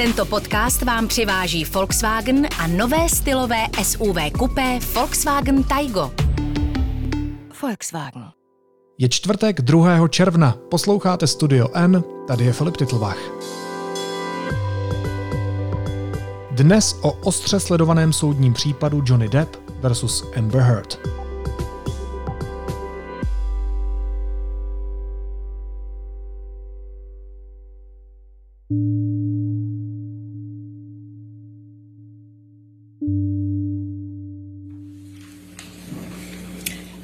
Tento podcast vám přiváží Volkswagen a nové stylové SUV kupé Volkswagen Taigo. Volkswagen. Je čtvrtek 2. června, posloucháte Studio N, tady je Filip Titlbach. Dnes o ostře sledovaném soudním případu Johnny Depp versus Amber Heard.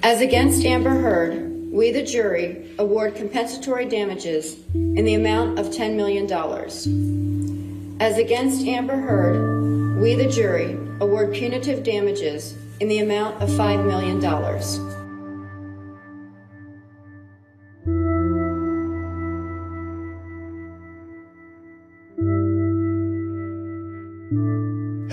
As against Amber Heard, we, the jury, award compensatory damages in the amount of $10 million. As against Amber Heard, we, the jury, award punitive damages in the amount of $5 million.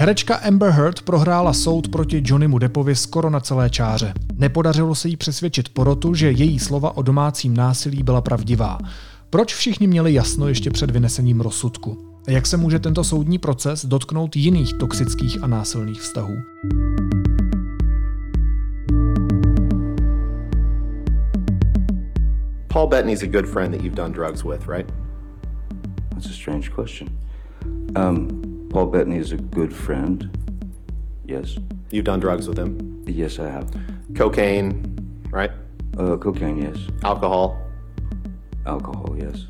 Herečka Amber Heard prohrála soud proti Johnnymu Deppovi skoro na celé čáře. Nepodařilo se jí přesvědčit porotu, že její slova o domácím násilí byla pravdivá. Proč všichni měli jasno ještě před vynesením rozsudku? A jak se může tento soudní proces dotknout jiných toxických a násilných vztahů? Paul Bettany's a good friend that you've done drugs with, right? That's a strange question. Um, Paul Bettany is a good friend. Yes. You've done drugs with him? Yes, I have. Cocaine, right? Uh, cocaine, yes. Alcohol? Alcohol, yes.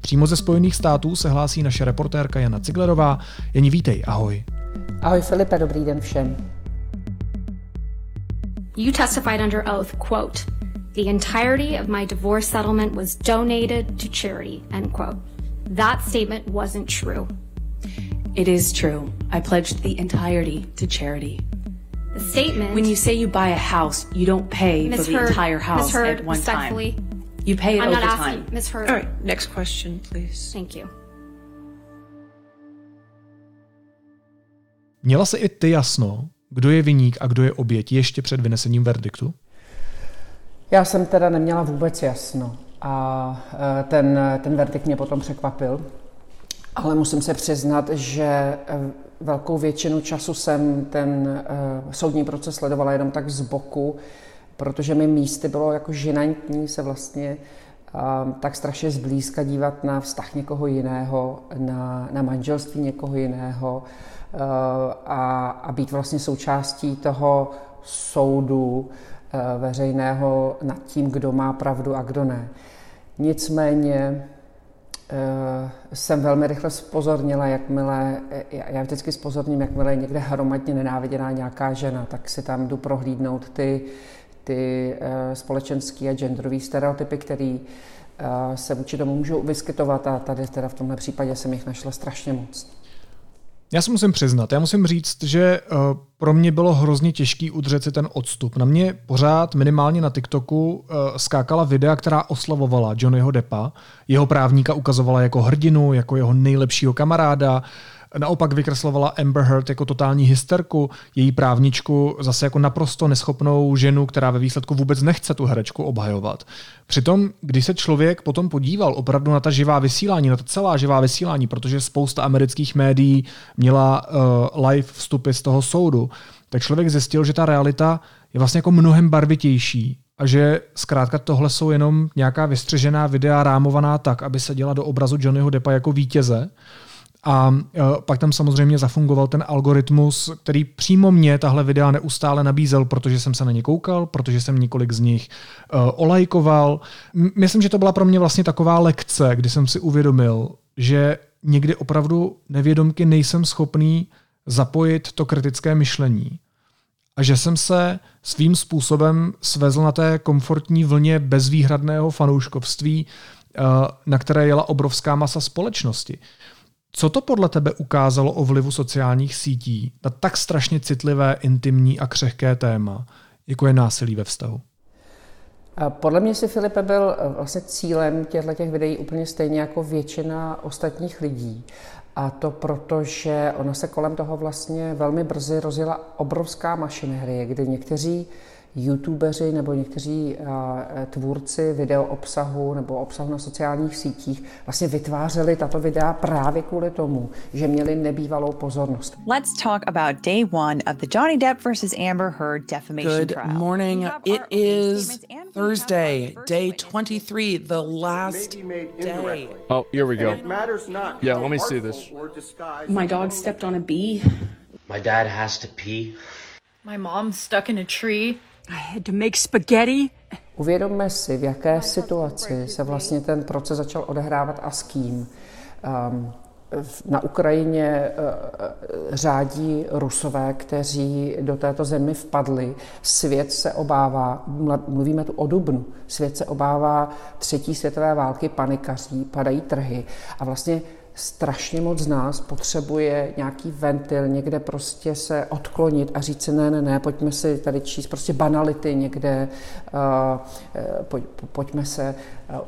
Přímo ze Spojených států se hlásí naše reportérka Jana Ciglerová. Jani, vítej, ahoj. Ahoj Filipe, dobrý den všem. You testified under oath, quote, the entirety of my divorce settlement was donated to charity, end quote. That statement wasn't true. It is true. I pledged the entirety to charity. The statement. When you say you buy a house, you don't pay Ms. for the entire house Ms. Heard, at one respectfully, time. You pay it I'm over not time. asking, Ms. Heard. All right, next question, please. Thank you. Měla se i ty jasno, kdo je viník a kdo je oběť ještě před vynesením verdiktu? Já jsem teda neměla vůbec jasno a e, ten, ten verdikt mě potom překvapil, ale musím se přiznat, že e, velkou většinu času jsem ten uh, soudní proces sledovala jenom tak z boku, protože mi místy bylo jako žinantní se vlastně tak strašně zblízka dívat na vztah někoho jiného, na, na manželství někoho jiného uh, a, a být vlastně součástí toho soudu veřejného nad tím, kdo má pravdu a kdo ne. Nicméně Eh, jsem velmi rychle spozornila, jakmile, eh, já vždycky spozorním, jakmile je někde hromadně nenáviděná nějaká žena, tak si tam jdu prohlídnout ty, ty uh, společenské a genderové stereotypy, které se vůči tomu můžou vyskytovat a tady teda v tomhle případě jsem jich našla strašně moc. Já si musím přiznat, já musím říct, že uh, pro mě bylo hrozně těžký udržet si ten odstup. Na mě pořád minimálně na TikToku uh, skákala videa, která oslavovala Johnnyho Deppa. Jeho právníka ukazovala jako hrdinu, jako jeho nejlepšího kamaráda. Naopak vykreslovala Amber Heard jako totální hysterku, její právničku zase jako naprosto neschopnou ženu, která ve výsledku vůbec nechce tu herečku obhajovat. Přitom, když se člověk potom podíval opravdu na ta živá vysílání, na ta celá živá vysílání, protože spousta amerických médií měla uh, live vstupy z toho soudu, tak člověk zjistil, že ta realita je vlastně jako mnohem barvitější a že zkrátka tohle jsou jenom nějaká vystřežená videa rámovaná tak, aby se děla do obrazu Johnnyho Deppa jako vítěze. A e, pak tam samozřejmě zafungoval ten algoritmus, který přímo mě tahle videa neustále nabízel, protože jsem se na ně koukal, protože jsem několik z nich uh, olajkoval. Myslím, že to byla pro mě vlastně taková lekce, kdy jsem si uvědomil, že někdy opravdu nevědomky nejsem schopný zapojit to kritické myšlení. A že jsem se svým způsobem svezl na té komfortní vlně bezvýhradného fanouškovství, e, na které jela obrovská masa společnosti. Co to podle tebe ukázalo o vlivu sociálních sítí na tak strašně citlivé, intimní a křehké téma, jako je násilí ve vztahu? Podle mě si Filipe byl eh, vlastně cílem těchto těch videí úplně stejně jako většina ostatních lidí. A to proto, že ono se kolem toho vlastně velmi brzy rozjela obrovská mašinerie, kdy někteří youtubeři nebo někteří tvůrci video obsahu nebo obsahu na sociálních sítích vlastně vytvářeli tato videa právě kvůli tomu, že měli nebývalou pozornost. Let's talk about day one of the Johnny Depp versus Amber Heard defamation Good trial. morning. It is Thursday, day 23, the last day. Oh, here we go. It matters not. Yeah, let me see this. My dog stepped on a bee. My dad has to pee. My mom's stuck in a tree. Uvědomme si, v jaké situaci se vlastně ten proces začal odehrávat a s kým. Um, na Ukrajině uh, řádí rusové, kteří do této zemi vpadli. Svět se obává, mluvíme tu o Dubnu, svět se obává třetí světové války, panikaří, padají trhy a vlastně strašně moc z nás potřebuje nějaký ventil, někde prostě se odklonit a říct si ne, ne, ne, pojďme si tady číst prostě banality někde, uh, poj, pojďme se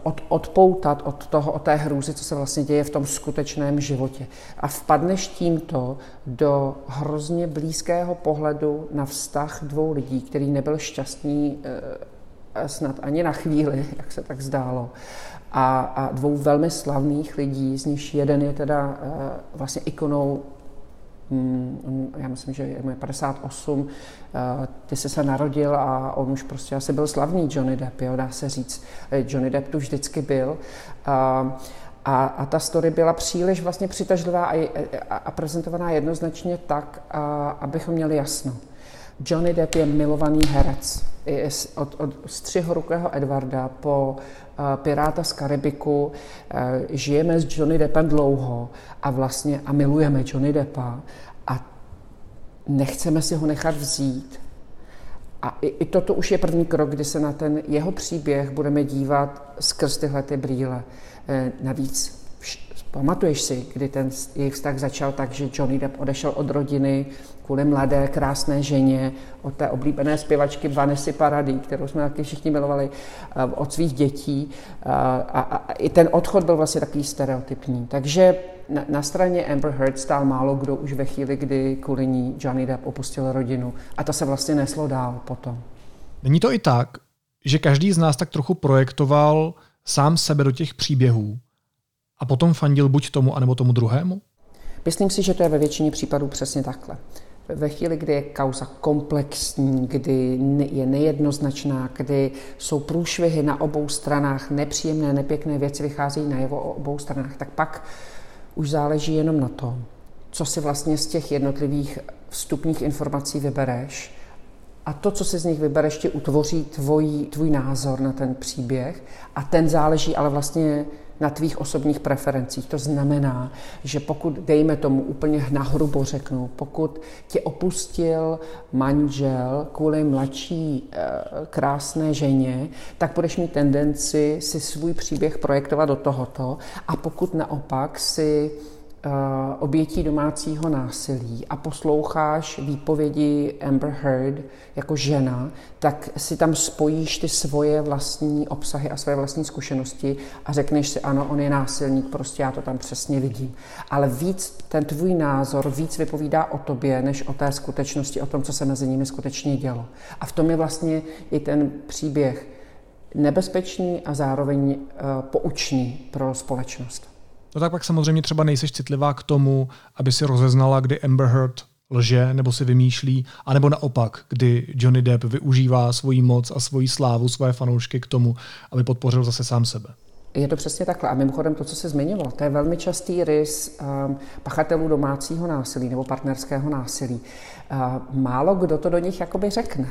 od, odpoutat od toho, od té hrůzy, co se vlastně děje v tom skutečném životě. A vpadneš tímto do hrozně blízkého pohledu na vztah dvou lidí, který nebyl šťastný uh, snad ani na chvíli, jak se tak zdálo a, a dvou velmi slavných lidí, z nich jeden je teda uh, vlastně ikonou Hmm, já myslím, že je mu 58, uh, ty jsi se narodil a on už prostě asi byl slavný Johnny Depp, jo, dá se říct. Johnny Depp tu vždycky byl. Uh, a, a ta story byla příliš vlastně přitažlivá a, a, a prezentovaná jednoznačně tak, a, abychom měli jasno. Johnny Depp je milovaný herec. Od, od střihorukého Edwarda po Piráta z Karibiku uh, žijeme s Johnny Deppem dlouho a vlastně a milujeme Johnny Deppa a nechceme si ho nechat vzít. A i, i toto už je první krok, kdy se na ten jeho příběh budeme dívat skrz tyhle ty brýle. Uh, navíc Pamatuješ si, kdy ten jejich vztah začal tak, že Johnny Depp odešel od rodiny kvůli mladé, krásné ženě, od té oblíbené zpěvačky Vanessa Paradis, kterou jsme taky všichni milovali, eh, od svých dětí. A, a, a i ten odchod byl vlastně takový stereotypní. Takže na, na straně Amber Heard stál málo kdo už ve chvíli, kdy kvůli ní Johnny Depp opustil rodinu. A to se vlastně neslo dál potom. Není to i tak, že každý z nás tak trochu projektoval sám sebe do těch příběhů a potom fandil buď tomu, anebo tomu druhému? Myslím si, že to je ve většině případů přesně takhle. Ve chvíli, kdy je kauza komplexní, kdy je nejednoznačná, kdy jsou průšvihy na obou stranách, nepříjemné, nepěkné věci vycházejí na jeho obou stranách, tak pak už záleží jenom na tom, co si vlastně z těch jednotlivých vstupních informací vybereš a to, co si z nich vybereš, ti utvoří tvoj, tvůj názor na ten příběh a ten záleží ale vlastně na tvých osobních preferencích. To znamená, že pokud, dejme tomu úplně nahrubo řeknu, pokud tě opustil manžel kvůli mladší eh, krásné ženě, tak budeš mít tendenci si svůj příběh projektovat do tohoto a pokud naopak si obětí domácího násilí a posloucháš výpovědi Amber Heard jako žena, tak si tam spojíš ty svoje vlastní obsahy a svoje vlastní zkušenosti a řekneš si, ano, on je násilník, prostě já to tam přesně vidím. Ale víc ten tvůj názor víc vypovídá o tobě, než o té skutečnosti, o tom, co se mezi nimi skutečně dělo. A v tom je vlastně i ten příběh nebezpečný a zároveň uh, poučný pro společnost. No tak pak samozřejmě třeba nejseš citlivá k tomu, aby si rozeznala, kdy Amber Heard lže nebo si vymýšlí, anebo naopak, kdy Johnny Depp využívá svoji moc a svoji slávu, své fanoušky k tomu, aby podpořil zase sám sebe. Je to přesně takhle. A mimochodem to, co se zmiňoval, to je velmi častý rys um, pachatelů domácího násilí nebo partnerského násilí. Uh, málo kdo to do nich jakoby řekne.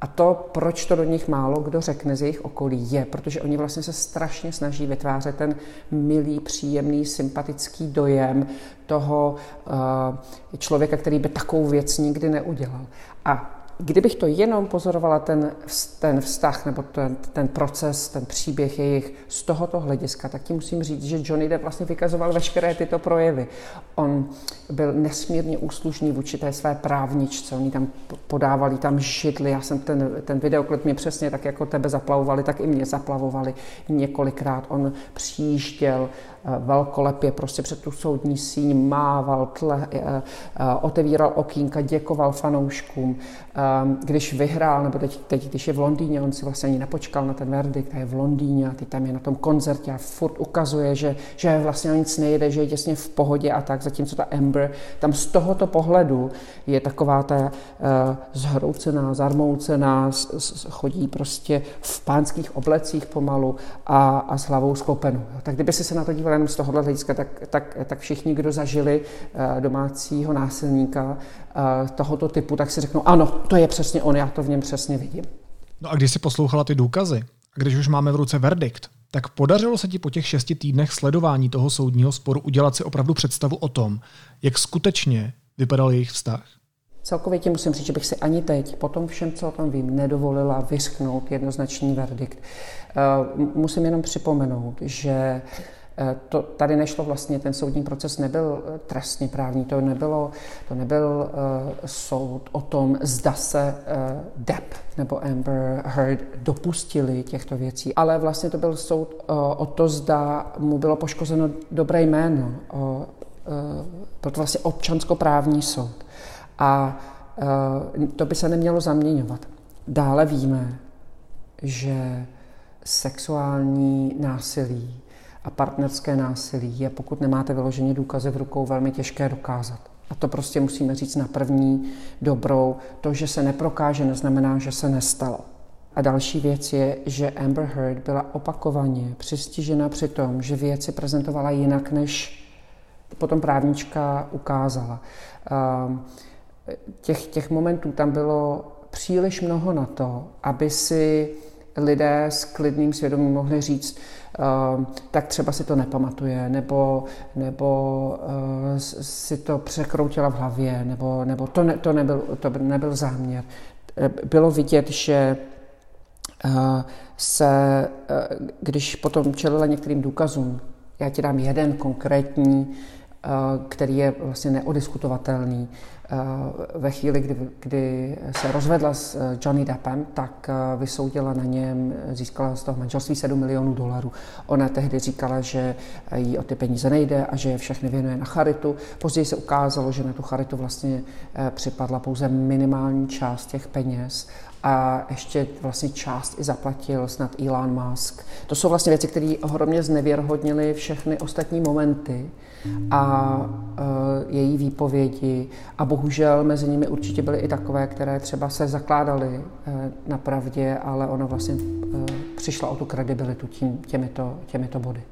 A to, proč to do nich málo kdo řekne z jejich okolí, je, protože oni vlastně se strašně snaží vytvářet ten milý, příjemný, sympatický dojem toho uh, člověka, který by takovou věc nikdy neudělal. A kdybych to jenom pozorovala ten, ten vztah nebo ten, ten proces, ten příběh jejich z tohoto hlediska, tak ti musím říct, že Johnny Depp vlastně vykazoval veškeré tyto projevy. On byl nesmírně úslušný vůči té své právničce, oni tam podávali tam židli, já jsem ten, ten videoklip mě přesně tak jako tebe zaplavovali, tak i mě zaplavovali několikrát. On přijížděl velkolepě prostě před tu soudní síň mával, tle, otevíral okýnka, děkoval fanouškům. Když vyhrál, nebo teď, teď, když je v Londýně, on si vlastně ani nepočkal na ten verdikt, je v Londýně a teď tam je na tom koncertě a furt ukazuje, že, že vlastně nic nejde, že je těsně v pohodě a tak, zatímco ta Amber tam z tohoto pohledu je taková ta uh, zhroucená, zarmoucená, chodí prostě v pánských oblecích pomalu a, a s hlavou sklopenou. Tak kdyby si se na to díval jenom z tohohle hlediska, tak, tak, tak všichni, kdo zažili uh, domácího násilníka uh, tohoto typu, tak si řeknou, ano, to je přesně on, já to v něm přesně vidím. No a když si poslouchala ty důkazy, a když už máme v ruce verdikt, tak podařilo se ti po těch šesti týdnech sledování toho soudního sporu udělat si opravdu představu o tom, jak skutečně vypadal jejich vztah? Celkově ti musím říct, že bych si ani teď, po tom všem, co o tom vím, nedovolila vyschnout jednoznačný verdikt. Eh, musím jenom připomenout, že Eh, to, tady nešlo vlastně, ten soudní proces nebyl eh, trestně právní, to, nebylo, to nebyl uh, soud o tom, zda se uh, Depp nebo Amber Heard dopustili těchto věcí, ale vlastně to byl soud uh, o to, zda mu bylo poškozeno dobré jméno. Uh, uh, byl to vlastně občanskoprávní soud. A uh, to by se nemělo zaměňovat. Dále víme, že sexuální násilí a partnerské násilí je, pokud nemáte vyloženě důkazy v rukou, velmi těžké dokázat. A to prostě musíme říct na první dobrou. To, že se neprokáže, neznamená, že se nestalo. A další věc je, že Amber Heard byla opakovaně přistižena při tom, že věci prezentovala jinak, než potom právnička ukázala. Ehm, těch, těch momentů tam bylo příliš mnoho na to, aby si lidé s klidným svědomím mohli říct, uh, tak třeba si to nepamatuje, nebo, nebo uh, si to překroutila v hlavě, nebo, nebo to, ne, to, nebyl, to nebyl záměr. Eh, bylo vidět, že uh, se, když potom čelila některým důkazům, já ti dám jeden konkrétní, který je vlastně neodiskutovatelný. Ve chvíli, kdy, kdy se rozvedla s eh, Johnny Deppem, tak eh, vysoudila na něm, získala z toho manželství 7 milionů dolarů. Ona tehdy říkala, že jí o ty peníze nejde a že je všechny věnuje na charitu. Později se ukázalo, že na tu charitu vlastně eh, připadla pouze minimální část těch peněz a ještě vlastně část i zaplatil snad Elon Musk. To jsou vlastně věci, které ohromně znevěrhodnily všechny ostatní momenty a uh, její výpovědi a bohužel mezi nimi určitě byly i takové, které třeba se zakládaly uh, na pravdě, ale ona vlastně uh, přišla o tu kredibilitu tím, těmito, těmito body.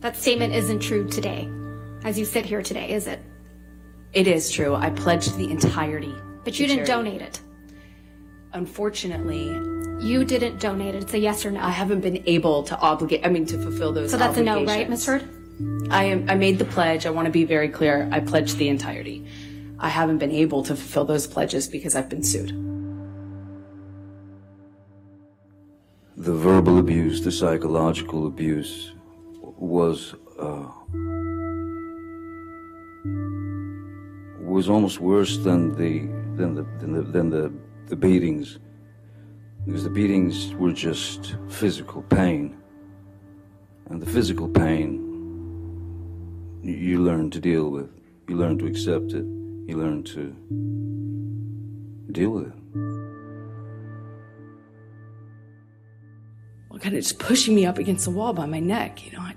That statement isn't true today, as you sit here today, is it? It is true. I pledged the entirety. But you didn't charity. donate it. Unfortunately, you didn't donate it. It's a yes or no. I haven't been able to obligate. I mean, to fulfill those. So that's a no, right, Ms. Heard? I am. I made the pledge. I want to be very clear. I pledged the entirety. I haven't been able to fulfill those pledges because I've been sued. The verbal abuse, the psychological abuse, was. Uh, was almost worse than the than the than the, than the, the beatings because the beatings were just physical pain. And the physical pain you learn to deal with. You learn to accept it. You learn to deal with it. Well god it's pushing me up against the wall by my neck you know. I,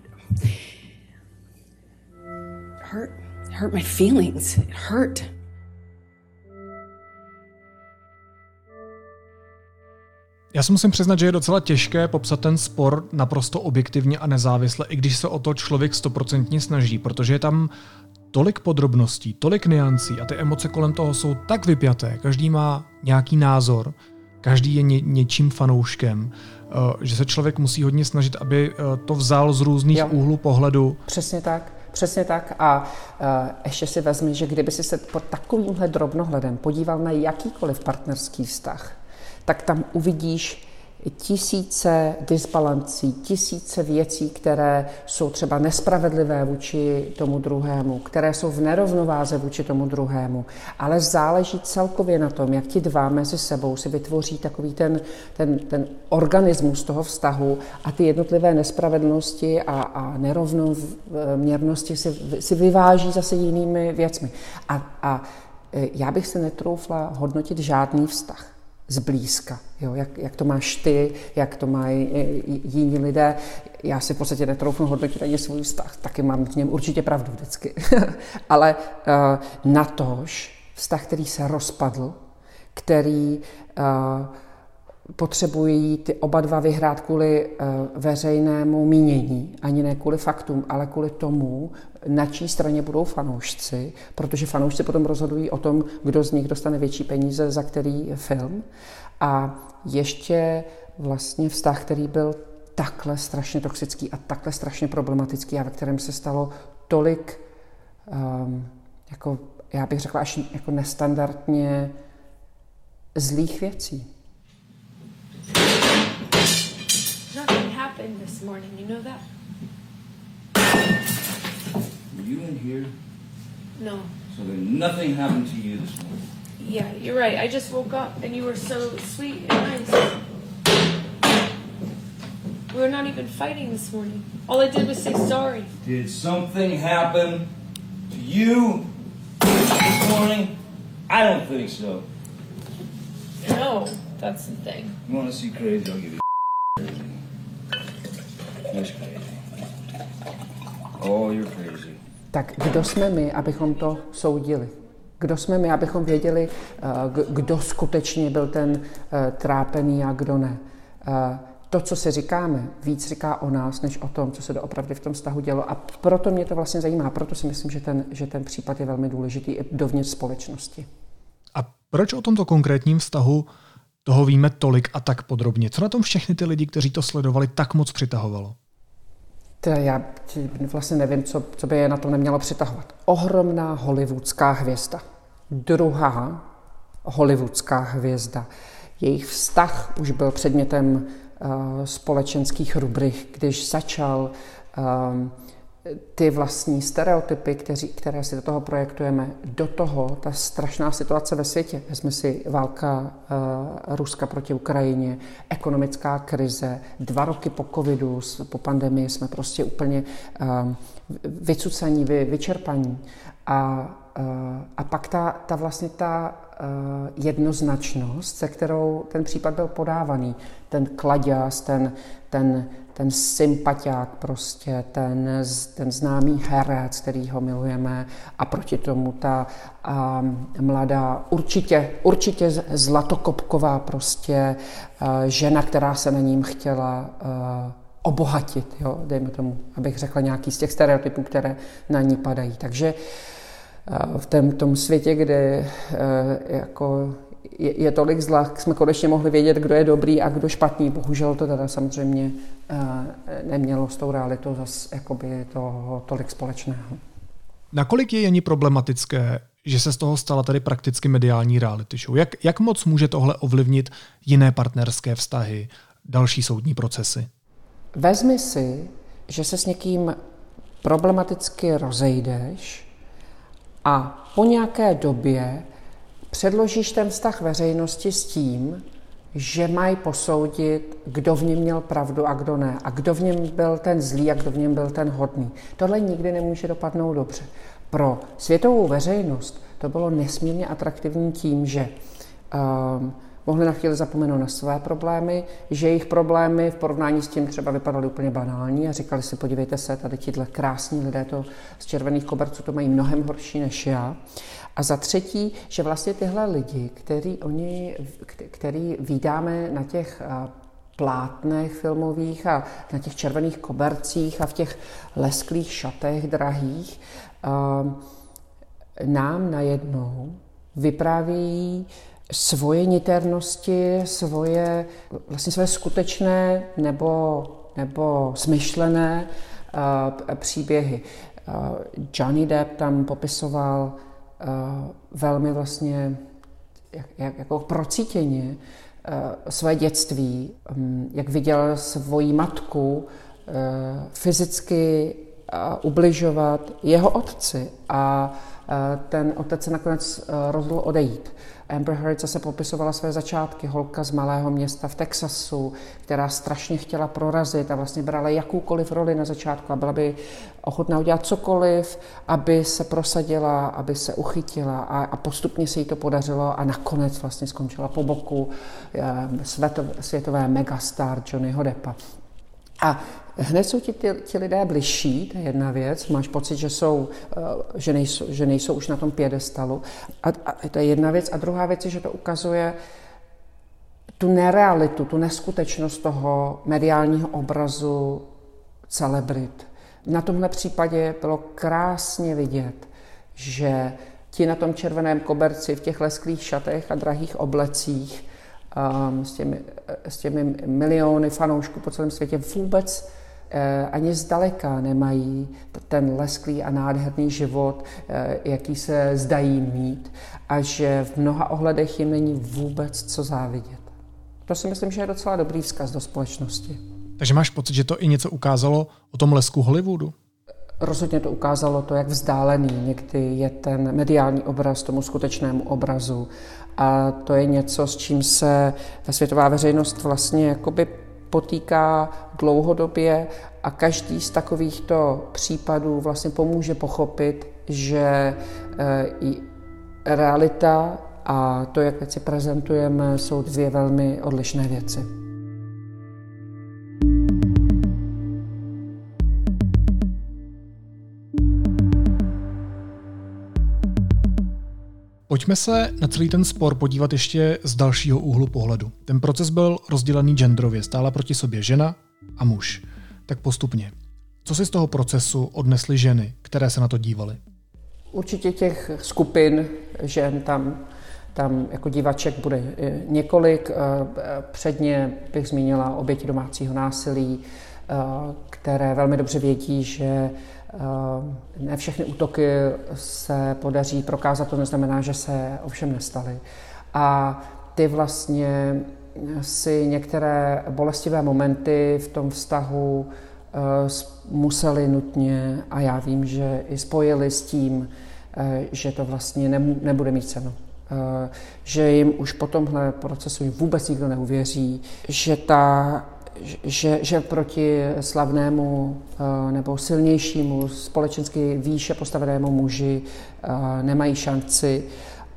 hurt hurt my feelings. It hurt. Já si musím přiznat, že je docela těžké popsat ten spor naprosto objektivně a nezávisle, i když se o to člověk stoprocentně snaží, protože je tam tolik podrobností, tolik niancí a ty emoce kolem toho jsou tak vypjaté, každý má nějaký názor, každý je ně, něčím fanouškem, uh, že se člověk musí hodně snažit, aby uh, to vzal z různých jo. úhlů pohledu. Přesně tak. Přesně tak. A uh, ještě si vezmi, že kdyby si se pod takovýmhle drobnohledem podíval na jakýkoliv partnerský vztah, tak tam uvidíš tisíce disbalancí, tisíce věcí, které jsou třeba nespravedlivé vůči tomu druhému, které jsou v nerovnováze vůči tomu druhému, ale záleží celkově na tom, jak ti dva mezi sebou si vytvoří takový ten, ten, ten organismus toho vztahu a ty jednotlivé nespravedlnosti a, a nerovnoměrnosti si, si vyváží zase jinými věcmi. A, a já bych se netroufla hodnotit žádný vztah zblízka. Jo, jak, jak to máš ty, jak to mají e, jiní lidé. Já si v podstatě netroufnu hodnotit ani svůj vztah. Taky mám v něm určitě pravdu vždycky. Ale uh, natož vztah, který se rozpadl, který uh, potřebují ty oba dva vyhrát kvůli uh, veřejnému mínění, ani ne kvůli faktům, ale kvůli tomu, na čí straně budou fanoušci, protože fanoušci potom rozhodují o tom, kdo z nich dostane větší peníze za který film. A ještě vlastně vztah, který byl takhle strašně toxický a takhle strašně problematický a ve kterém se stalo tolik, um, jako, já bych řekla, až jako nestandardně zlých věcí. Happened this morning, you know that? Were you in here? No. So then nothing happened to you this morning? Yeah, you're right. I just woke up and you were so sweet and nice. We were not even fighting this morning. All I did was say sorry. Did something happen to you this morning? I don't think so. No, that's the thing. You want to see crazy? I'll give you. Crazy. Oh, you're crazy. tak kdo jsme my, abychom to soudili? Kdo jsme my, abychom věděli, eh, kdo skutečně byl ten eh, trápený a kdo ne? Eh, to, co si říkáme, víc říká o nás, než o tom, co se doopravdy v tom vztahu dělo. A proto mě to vlastně zajímá. Proto si myslím, že ten, že ten případ je velmi důležitý i dovnitř společnosti. A proč o tomto konkrétním vztahu toho víme tolik a tak podrobně? Co na tom všechny ty lidi, kteří to sledovali, tak moc přitahovalo? Teda já vlastně nevím, co, co by je na to nemělo přitahovat. Ohromná hollywoodská hvězda. Druhá hollywoodská hvězda. Jejich vztah už byl předmětem uh, společenských rubrik, když začal um, ty vlastní stereotypy, kteří, které si do toho projektujeme, do toho ta strašná situace ve světě. Vezme si válka uh, Ruska proti Ukrajině, ekonomická krize, dva roky po covidu, po pandemii jsme prostě úplně uh, vycucení, vy, vyčerpaní. A, uh, a pak ta, ta vlastně ta uh, jednoznačnost, se kterou ten případ byl podávaný, ten kladěz, ten, ten ten sympatiák prostě, ten, ten známý herec, který ho milujeme a proti tomu ta a, mladá, určitě, určitě zlatokopková prostě a, žena, která se na ním chtěla a, obohatit, jo, dejme tomu, abych řekla nějaký z těch stereotypů, které na ní padají. Takže v tom, tom světě, kde jako je, je tolik zla, jsme konečně mohli vědět, kdo je dobrý a kdo špatný. Bohužel to teda samozřejmě uh, nemělo s tou realitou zase jakoby toho tolik společného. Nakolik je Jeni problematické, že se z toho stala tady prakticky mediální reality show? Jak, jak moc může tohle ovlivnit jiné partnerské vztahy, další soudní procesy? Vezmi si, že se s někým problematicky rozejdeš a po nějaké době předložíš ten vztah veřejnosti s tím, že mají posoudit, kdo v něm měl pravdu a kdo ne. A kdo v něm byl ten zlý a kdo v něm byl ten hodný. Tohle nikdy nemůže dopadnout dobře. Pro světovou veřejnost to bylo nesmírně atraktivní tím, že um, mohli na chvíli zapomenout na své problémy, že jejich problémy v porovnání s tím třeba vypadaly úplně banální a říkali si, podívejte se, tady tihle krásní lidé to z červených koberců to mají mnohem horší než já. A za třetí, že vlastně tyhle lidi, který, oni, který vydáme na těch plátnech filmových a na těch červených kobercích a v těch lesklých šatech drahých, nám najednou vypráví svoje niternosti, svoje, vlastně svoje skutečné nebo, nebo smyšlené uh, příběhy. Uh, Johnny Depp tam popisoval velmi vlastně jak, jak, jako procítěně své dětství, mm, jak viděl svoji matku fyzicky ubližovat jeho otci a ten otec se nakonec rozhodl odejít. Amber Heard zase popisovala své začátky, holka z malého města v Texasu, která strašně chtěla prorazit a vlastně brala jakoukoliv roli na začátku a byla by ochotná udělat cokoliv, aby se prosadila, aby se uchytila a, a postupně se jí to podařilo a nakonec vlastně skončila po boku světové, světové megastar Johnnyho Deppa. A hned jsou ti, ti, ti lidé bližší, to je jedna věc, máš pocit, že, jsou, eh, že, nejsou, že nejsou už na tom pědestalu. A, a to je jedna věc. A druhá věc je, že to ukazuje tu nerealitu, tu neskutečnost toho mediálního obrazu celebrit. Na tomhle případě bylo krásně vidět, že ti na tom červeném koberci v těch lesklých šatech a drahých oblecích um, s, těmi, s těmi miliony fanoušků po celém světě vůbec eh, ani zdaleka nemají ten lesklý a nádherný život, eh, jaký se zdají mít a že v mnoha ohledech jim není vůbec co závidět. To si myslím, že je docela dobrý vzkaz do společnosti. Takže máš pocit, že to i něco ukázalo o tom lesku Hollywoodu? Rozhodně to ukázalo to, jak vzdálený někdy je ten mediální obraz tomu skutečnému obrazu a to je něco, s čím se ta světová veřejnost vlastně jakoby potýká dlouhodobě a každý z takovýchto případů vlastně pomůže pochopit, že eh, realita a to, jak věci prezentujeme, jsou dvě velmi odlišné věci. Pojďme se na celý ten spor podívat ještě z dalšího úhlu pohledu. Ten proces byl rozdělený genderově, stála proti sobě žena a muž. Tak postupně. Co si z toho procesu odnesly ženy, které se na to dívaly? Určitě těch skupin žen tam, tam jako divaček bude několik. Eh, předně bych zmínila oběti domácího násilí, eh, které velmi dobře vědí, že Eh, ne všechny útoky se podaří prokázat, to neznamená, že se ovšem nestaly. A ty vlastně si některé bolestivé momenty v tom vztahu eh, museli nutně, a já vím, že i spojili s tím, eh, že to vlastně nebude mít cenu. Že jim už po tomhle procesu vůbec nikdo neuvěří, že ta že, že proti slavnému eh, nebo silnějšímu, společensky výše postavenému muži eh, nemají šanci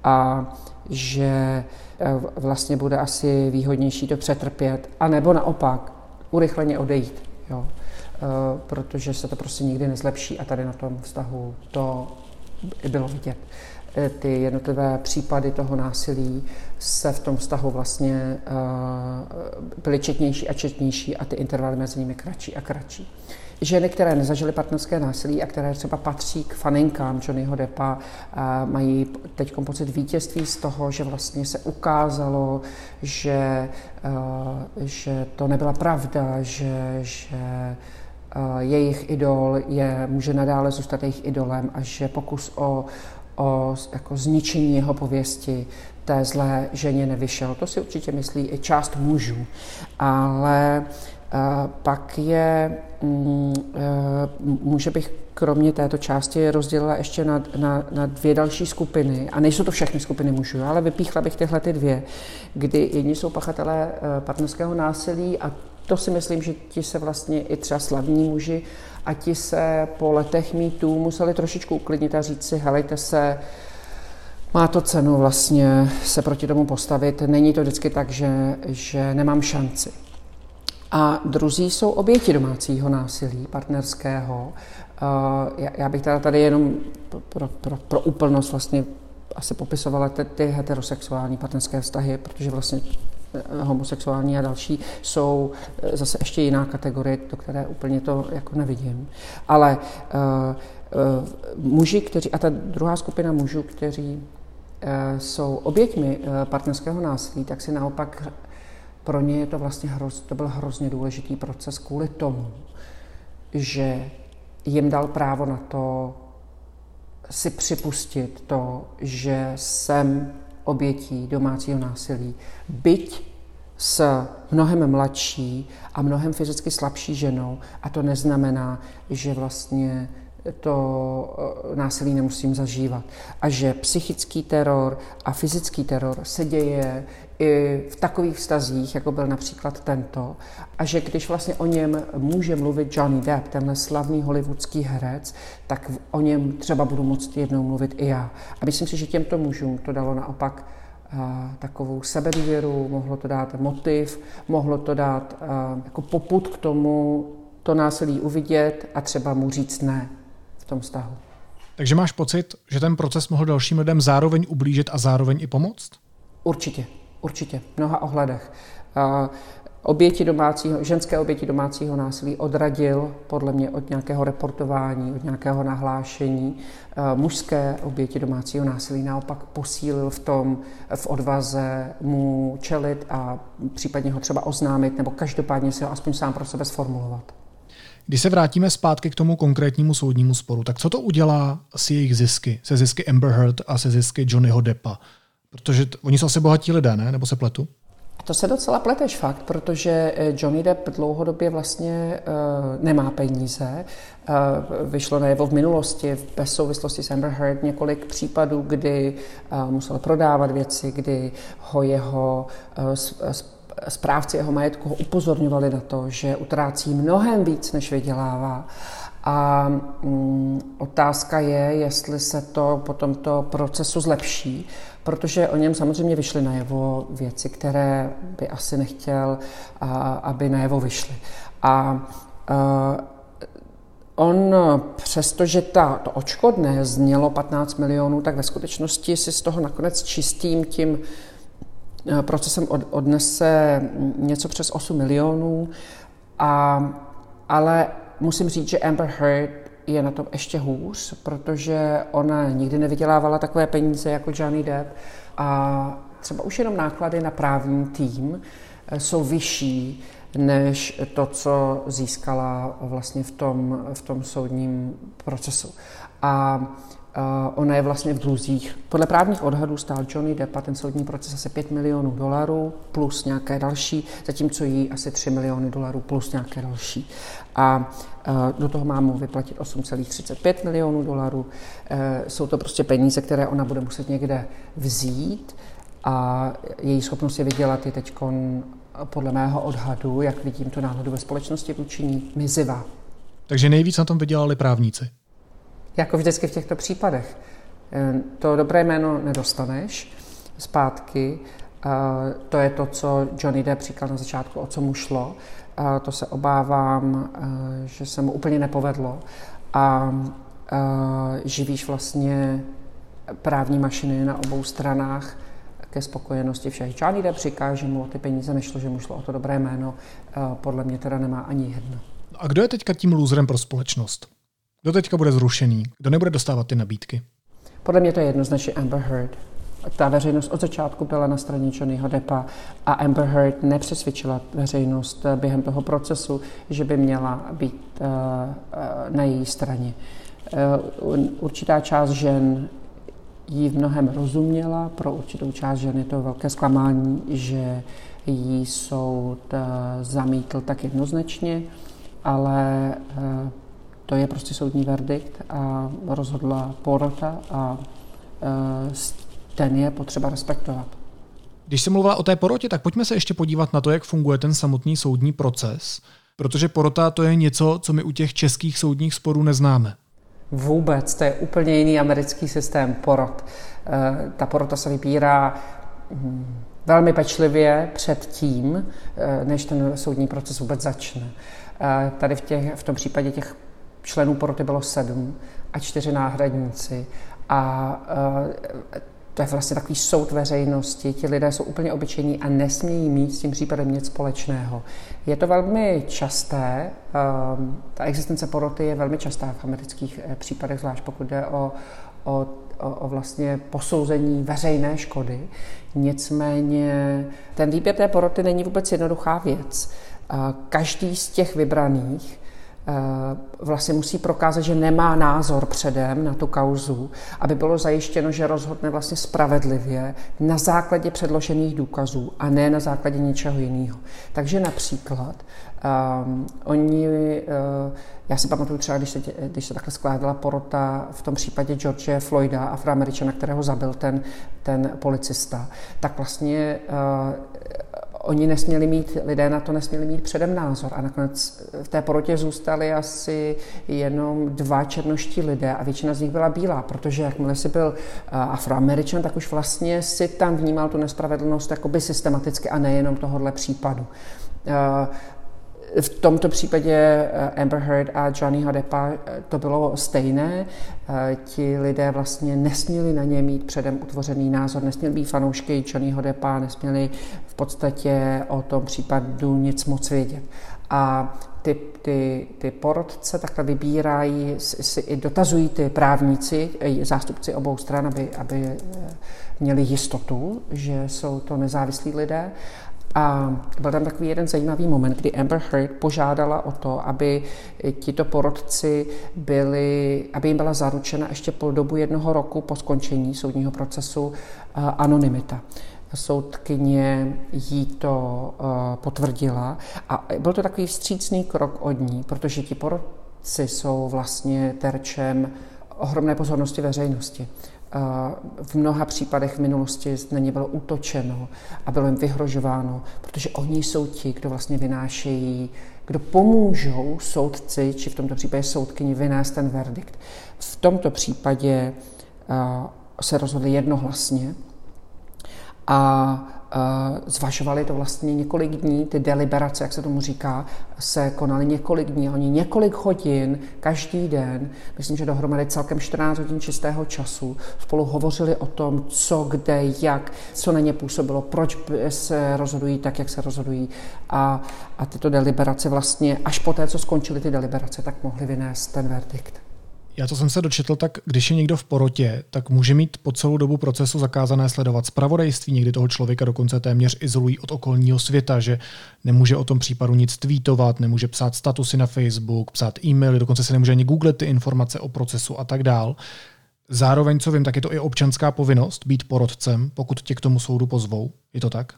a že eh, vlastně bude asi výhodnější to přetrpět, a nebo naopak urychleně odejít, jo. protože se to prostě nikdy nezlepší a tady na tom vztahu to bylo vidět. Eh, ty jednotlivé případy toho násilí se v tom vztahu vlastně eh, byly četnější a četnější a ty intervaly mezi nimi kratší a kratší. Ženy, které nezažily partnerské násilí a které třeba patří k faninkám Johnnyho Deppa, eh, mají teď pocit vítězství z toho, že vlastně se ukázalo, že, že to nebyla pravda, že, že jejich idol je, může nadále zůstat jejich idolem a že pokus o, o jako zničení jeho pověsti té zlé ženě nevyšel. To si určitě myslí i část mužů. Ale pak je, um, uh, může bych kromě této části rozdělila ještě na, na, na dvě další skupiny. A nejsou to všechny skupiny mužů, ale vypíchla bych tyhle ty dvě, kdy jedni jsou pachatelé uh, partnerského násilí a to si myslím, že ti se vlastně i třeba slavní muži a ti se po letech mítů museli trošičku uklidnit a říct si, helejte se, má to cenu vlastně se proti tomu postavit. Není to vždycky tak, že, že nemám šanci. A druzí jsou oběti domácího násilí, partnerského. Já bych teda tady jenom pro, pro, pro úplnost vlastně asi popisovala ty, ty heterosexuální partnerské vztahy, protože vlastně Eh, homosexuální a další jsou eh, zase ještě jiná kategorie, do které úplně to jako nevidím. Ale uh, uh, muži, kteří, a ta druhá skupina mužů, kteří uh, jsou oběťmi partnerského násilí, tak si naopak pro ně je to vlastně hroz, to byl hrozně důležitý proces kvůli tomu, že jim dal právo na to si připustit to, že jsem obětí domácího násilí. Byť s mnohem mladší a mnohem fyzicky slabší ženou a to neznamená, že vlastně to eh, násilí nemusím zažívat. A že psychický teror a fyzický teror se děje i v takových vztazích, jako byl například tento, a že když vlastně o něm může mluvit Johnny Depp, tenhle slavný hollywoodský herec, tak o něm třeba budu moct jednou mluvit i já. A myslím si, že těmto mužům to dalo naopak takovou sebedůvěru, mohlo to dát motiv, mohlo to dát jako poput k tomu to násilí uvidět a třeba mu říct ne v tom vztahu. Takže máš pocit, že ten proces mohl dalším lidem zároveň ublížit a zároveň i pomoct? Určitě, určitě, v mnoha ohledech oběti domácího, ženské oběti domácího násilí odradil podle mě od nějakého reportování, od nějakého nahlášení. Mužské oběti domácího násilí naopak posílil v tom, v odvaze mu čelit a případně ho třeba oznámit nebo každopádně si ho aspoň sám pro sebe sformulovat. Když se vrátíme zpátky k tomu konkrétnímu soudnímu sporu, tak co to udělá s jejich zisky, se zisky Amber Heard a se zisky Johnnyho Deppa? Protože t- oni jsou asi bohatí lidé, ne? Nebo se pletu? To se docela pleteš fakt, protože eh, Johnny Depp dlouhodobě vlastně uh, nemá peníze. Uh, vyšlo najevo v minulosti, bez souvislosti s Amber Heard, několik případů, kdy uh, musel prodávat věci, kdy ho jeho uh, správci jeho majetku ho upozorňovali na to, že utrácí mnohem víc, než vydělává. A um, otázka je, jestli se to po tomto procesu zlepší, protože o něm samozřejmě vyšly najevo věci, které by asi nechtěl, aby najevo vyšly. A On, přestože ta, to očkodné znělo 15 milionů, tak ve skutečnosti si z toho nakonec čistým tím procesem od, odnese něco přes 8 milionů. A, ale musím říct, že Amber Heard je na tom ještě hůř, protože ona nikdy nevydělávala takové peníze jako Johnny Depp a třeba už jenom náklady na právní tým eh, jsou vyšší než to, co získala vlastně v tom, v tom soudním procesu. A ona je vlastně v dluzích. Podle právních odhadů stál Johnny Depp a ten soudní proces asi 5 milionů dolarů plus nějaké další, zatímco jí asi 3 miliony dolarů plus nějaké další. A do toho mám mu vyplatit 8,35 milionů dolarů. E, jsou to prostě peníze, které ona bude muset někde vzít a její schopnost je vydělat je teď podle mého odhadu, jak vidím tu náhodu ve společnosti vůči ní, mizivá. Takže nejvíc na tom vydělali právníci. Jako vždycky v těchto případech. Eh, to dobré jméno nedostaneš zpátky. Eh, to je to, co Johnny Depp říkal na začátku, o co mu šlo. Eh, to se obávám, že se mu úplně nepovedlo. A živíš vlastně právní mašiny na obou stranách ke spokojenosti všech. Johnny Depp říká, že mu o ty peníze nešlo, že mu šlo o to dobré jméno. Podle mě teda nemá ani jedno. A kdo je teďka tím lůzrem pro společnost? Kdo teďka bude zrušený? Kdo nebude dostávat ty nabídky? Podle mě to je jednoznačně Amber Heard. Ta veřejnost od začátku byla na straně Johnnyho Deppa a Amber Heard nepřesvědčila veřejnost během toho procesu, že by měla být uh, uh, na její straně. Určitá část žen jí v mnohem rozuměla, pro určitou část žen je to velké zklamání, že jí soud zamítl tak jednoznačně, ale to je prostě soudní verdikt a rozhodla porota a e, ten je potřeba respektovat. Když se mluvila o té porotě, tak pojďme se ještě podívat na to, jak funguje ten samotný soudní proces, protože porota to je něco, co my u těch českých soudních sporů neznáme. Vůbec, to je úplně jiný americký systém porot. E, ta porota se vybírá hm, velmi pečlivě před tím, e, než ten soudní proces vůbec začne. Tady v, těch, v tom případě těch členů poroty bylo sedm a čtyři náhradníci. A to je vlastně takový soud veřejnosti. Ti lidé jsou úplně obyčejní a nesmějí mít s tím případem nic společného. Je to velmi časté, um, ta existence poroty je velmi častá v amerických eh, případech, zvlášť pokud jde o, o, o vlastně posouzení veřejné škody. Nicméně ten výběr té poroty není vůbec jednoduchá věc. Každý z těch vybraných vlastně musí prokázat, že nemá názor předem na tu kauzu, aby bylo zajištěno, že rozhodne vlastně spravedlivě na základě předložených důkazů a ne na základě něčeho jiného. Takže například um, oni, uh, já si pamatuju třeba, když se, když se takhle skládala porota v tom případě George Floyda, afroameričana, kterého zabil ten, ten policista, tak vlastně uh, oni nesměli mít, lidé na to nesměli mít předem názor a nakonec v té porotě zůstali asi jenom dva černoští lidé a většina z nich byla bílá, protože jakmile si byl afroameričan, tak už vlastně si tam vnímal tu nespravedlnost jakoby systematicky a nejenom tohohle případu. V tomto případě eh, Amber Heard a Johnnyho Deppa eh, to bylo stejné. Eh, ti lidé vlastně nesměli na ně mít předem utvořený názor, nesměli být fanoušky Johnnyho Deppa, nesměli v podstatě o tom případu nic moc vědět. A ty, ty, ty porodce takhle vybírají, si i dotazují ty právníci, zástupci obou stran, aby, aby měli jistotu, že jsou to nezávislí lidé a byl tam takový jeden zajímavý moment, kdy Amber Heard požádala o to, aby tito porodci byli, aby jim byla zaručena ještě po dobu jednoho roku po skončení soudního procesu eh, anonymita soudkyně jí to uh, potvrdila a byl to takový vstřícný krok od ní, protože ti porodci jsou vlastně terčem ohromné pozornosti veřejnosti. V mnoha případech v minulosti na ně bylo útočeno a bylo jim vyhrožováno, protože oni jsou ti, kdo vlastně vynášejí, kdo pomůžou soudci, či v tomto případě soudkyni, vynést ten verdikt. V tomto případě se rozhodli jednohlasně a zvažovali to vlastně několik dní, ty deliberace, jak se tomu říká, se konaly několik dní, oni několik hodin každý den, myslím, že dohromady celkem 14 hodin čistého času, spolu hovořili o tom, co, kde, jak, co na ně působilo, proč se rozhodují tak, jak se rozhodují a, a tyto deliberace vlastně, až po té, co skončily ty deliberace, tak mohli vynést ten verdikt. Já to jsem se dočetl, tak když je někdo v porotě, tak může mít po celou dobu procesu zakázané sledovat zpravodajství, někdy toho člověka dokonce téměř izolují od okolního světa, že nemůže o tom případu nic tweetovat, nemůže psát statusy na Facebook, psát e-maily, dokonce se nemůže ani googlet ty informace o procesu a tak dál. Zároveň, co vím, tak je to i občanská povinnost být porotcem, pokud tě k tomu soudu pozvou. Je to tak?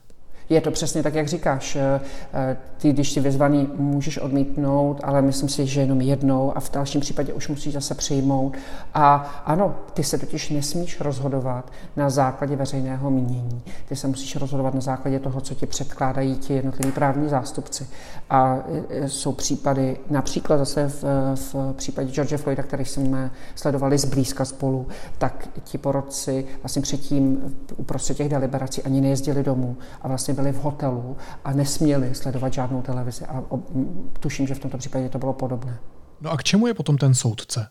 Je to přesně tak, jak říkáš. Eh, eh, ty, když jsi vyzvaný, můžeš odmítnout, ale myslím si, že jenom jednou a v dalším případě už musíš zase přijmout. A ano, ty se totiž nesmíš rozhodovat na základě veřejného mínění. Ty se musíš rozhodovat na základě toho, co ti předkládají ti jednotliví právní zástupci. A eh, jsou případy, například zase v, v případě George Floyda, který jsme sledovali zblízka spolu, tak ti porodci vlastně předtím uprostřed těch deliberací ani nejezdili domů a vlastně byli v hotelu a nesměli sledovat žádnou televizi. A tuším, že v tomto případě to bylo podobné. No a k čemu je potom ten soudce?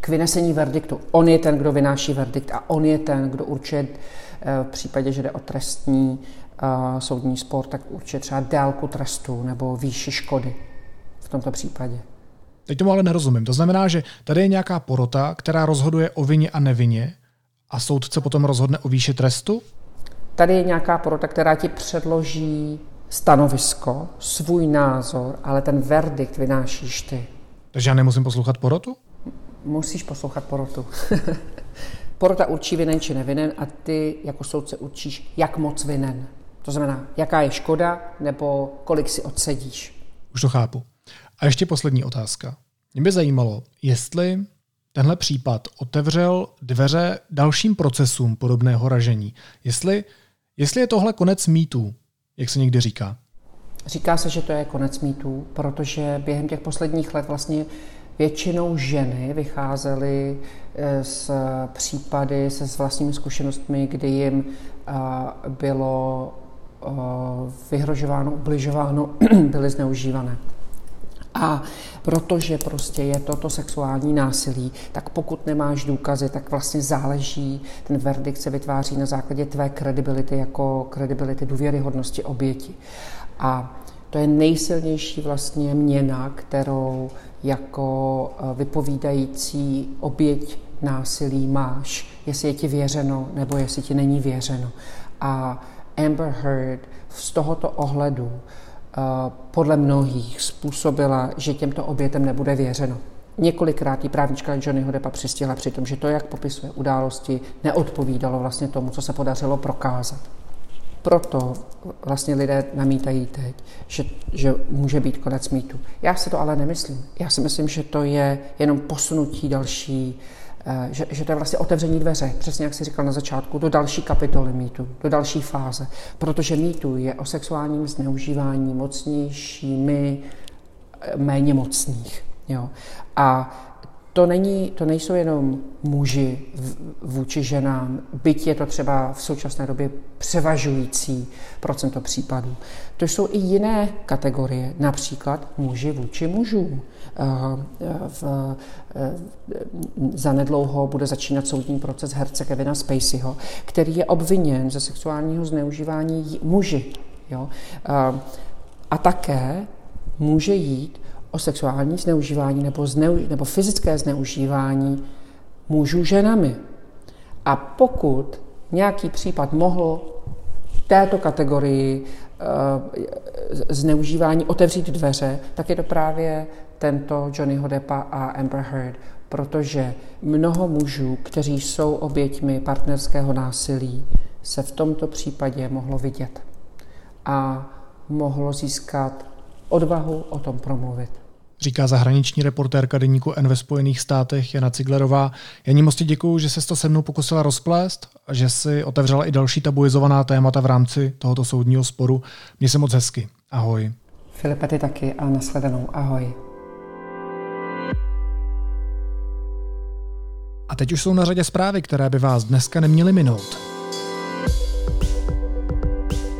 K vynesení verdiktu. On je ten, kdo vynáší verdikt a on je ten, kdo určuje eh, v případě, že jde o trestní uh, soudní spor, tak určuje třeba délku trestu nebo výši škody v tomto případě. Teď tomu ale nerozumím. To znamená, že tady je nějaká porota, která rozhoduje o vině a nevině a soudce potom rozhodne o výši trestu? Tady je nějaká porota, která ti předloží stanovisko, svůj názor, ale ten verdikt vynášíš ty. Takže já nemusím poslouchat porotu? Musíš poslouchat porotu. Porota určí vinen či nevinen a ty jako soudce určíš, jak moc vinen. To znamená, jaká je škoda nebo kolik si odsedíš. Už to chápu. A ještě poslední otázka. Mě by zajímalo, jestli tenhle případ otevřel dveře dalším procesům podobného ražení. Jestli Jestli je tohle konec mýtů, jak se někdy říká? Říká se, že to je konec mýtů, protože během těch posledních let vlastně většinou ženy vycházely eh, z případy se s vlastními zkušenostmi, kdy jim eh, bylo eh, vyhrožováno, ubližováno, byly zneužívané. A protože prostě je toto sexuální násilí, tak pokud nemáš důkazy, tak vlastně záleží, ten verdikt se vytváří na základě tvé kredibility jako kredibility důvěryhodnosti oběti. A to je nejsilnější vlastně měna, kterou jako eh, vypovídající oběť násilí máš, jestli je ti věřeno nebo jestli ti není věřeno. A Amber Heard z tohoto ohledu podle mnohých způsobila, že těmto obětem nebude věřeno. Několikrát jí právnička Johnnyho Deppa přistihla při tom, že to, jak popisuje události, neodpovídalo vlastně tomu, co se podařilo prokázat. Proto vlastně lidé namítají teď, že, že může být konec mýtu. Já si to ale nemyslím. Já si myslím, že to je jenom posunutí další, že, že to je vlastně otevření dveře, přesně jak jsi říkal na začátku, do další kapitoly mýtu, do další fáze. Protože mýtu je o sexuálním zneužívání mocnějšími eh, méně mocných. Jo. A to, není, to nejsou jenom muži vůči ženám, byť je to třeba v současné době převažující procento případů. To jsou i jiné kategorie, například muži vůči mužům. V, zanedlouho bude začínat soudní proces herce Kevina Spaceyho, který je obviněn ze sexuálního zneužívání muži. Jo? A také může jít o sexuální zneužívání nebo, zneu, nebo fyzické zneužívání mužů ženami. A pokud nějaký případ mohl této kategorii uh, zneužívání otevřít dveře, tak je to právě tento Johnnyho Deppa a Amber Heard, protože mnoho mužů, kteří jsou oběťmi partnerského násilí, se v tomto případě mohlo vidět a mohlo získat odvahu o tom promluvit říká zahraniční reportérka deníku N ve Spojených státech Jana Ciglerová. Janí moc děkuji, že se to se mnou pokusila rozplést a že si otevřela i další tabuizovaná témata v rámci tohoto soudního sporu. Mně se moc hezky. Ahoj. Filipe, ty taky a nashledanou. Ahoj. A teď už jsou na řadě zprávy, které by vás dneska neměly minout.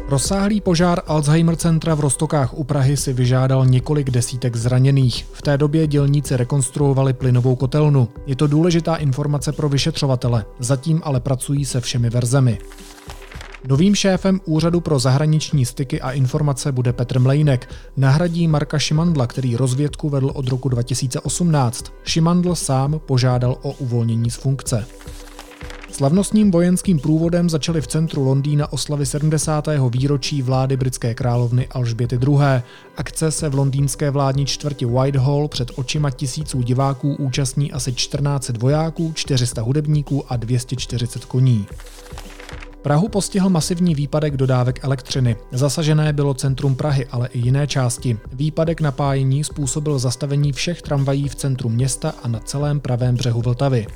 Rozsáhlý požár Alzheimer centra v Rostokách u Prahy si vyžádal několik desítek zraněných. V té době dělníci rekonstruovali plynovou kotelnu. Je to důležitá informace pro vyšetřovatele, zatím ale pracují se všemi verzemi. Novým šéfem Úřadu pro zahraniční styky a informace bude Petr Mlejnek. Nahradí Marka Šimandla, který rozvědku vedl od roku 2018. Šimandl sám požádal o uvolnění z funkce. Slavnostním vojenským průvodem začaly v centru Londýna oslavy 70. výročí vlády britské královny Alžběty II. Akce se v londýnské vládní čtvrti Whitehall před očima tisíců diváků účastní asi 14 vojáků, 400 hudebníků a 240 koní. Prahu postihl masivní výpadek dodávek elektřiny. Zasažené bylo centrum Prahy, ale i jiné části. Výpadek napájení způsobil zastavení všech tramvají v centru města a na celém pravém břehu Vltavy.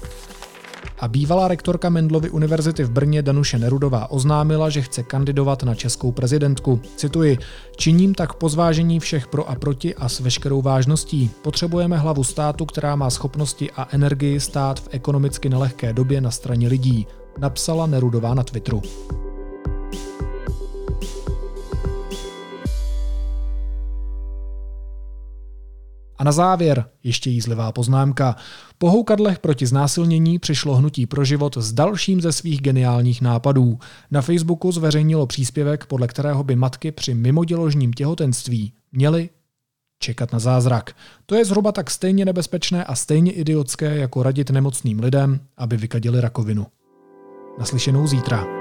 A bývalá rektorka Mendlovy univerzity v Brně Danuše Nerudová oznámila, že chce kandidovat na českou prezidentku. Cituji, činím tak po zvážení všech pro a proti a s veškerou vážností. Potřebujeme hlavu státu, která má schopnosti a energii stát v ekonomicky nelehké době na straně lidí, napsala Nerudová na Twitteru. A na závěr ještě jízlivá poznámka. Po houkadlech proti znásilnění přišlo hnutí pro život s dalším ze svých geniálních nápadů. Na Facebooku zveřejnilo příspěvek, podle kterého by matky při mimoděložním těhotenství měly čekat na zázrak. To je zhruba tak stejně nebezpečné a stejně idiotské, jako radit nemocným lidem, aby vykadili rakovinu. Naslyšenou zítra.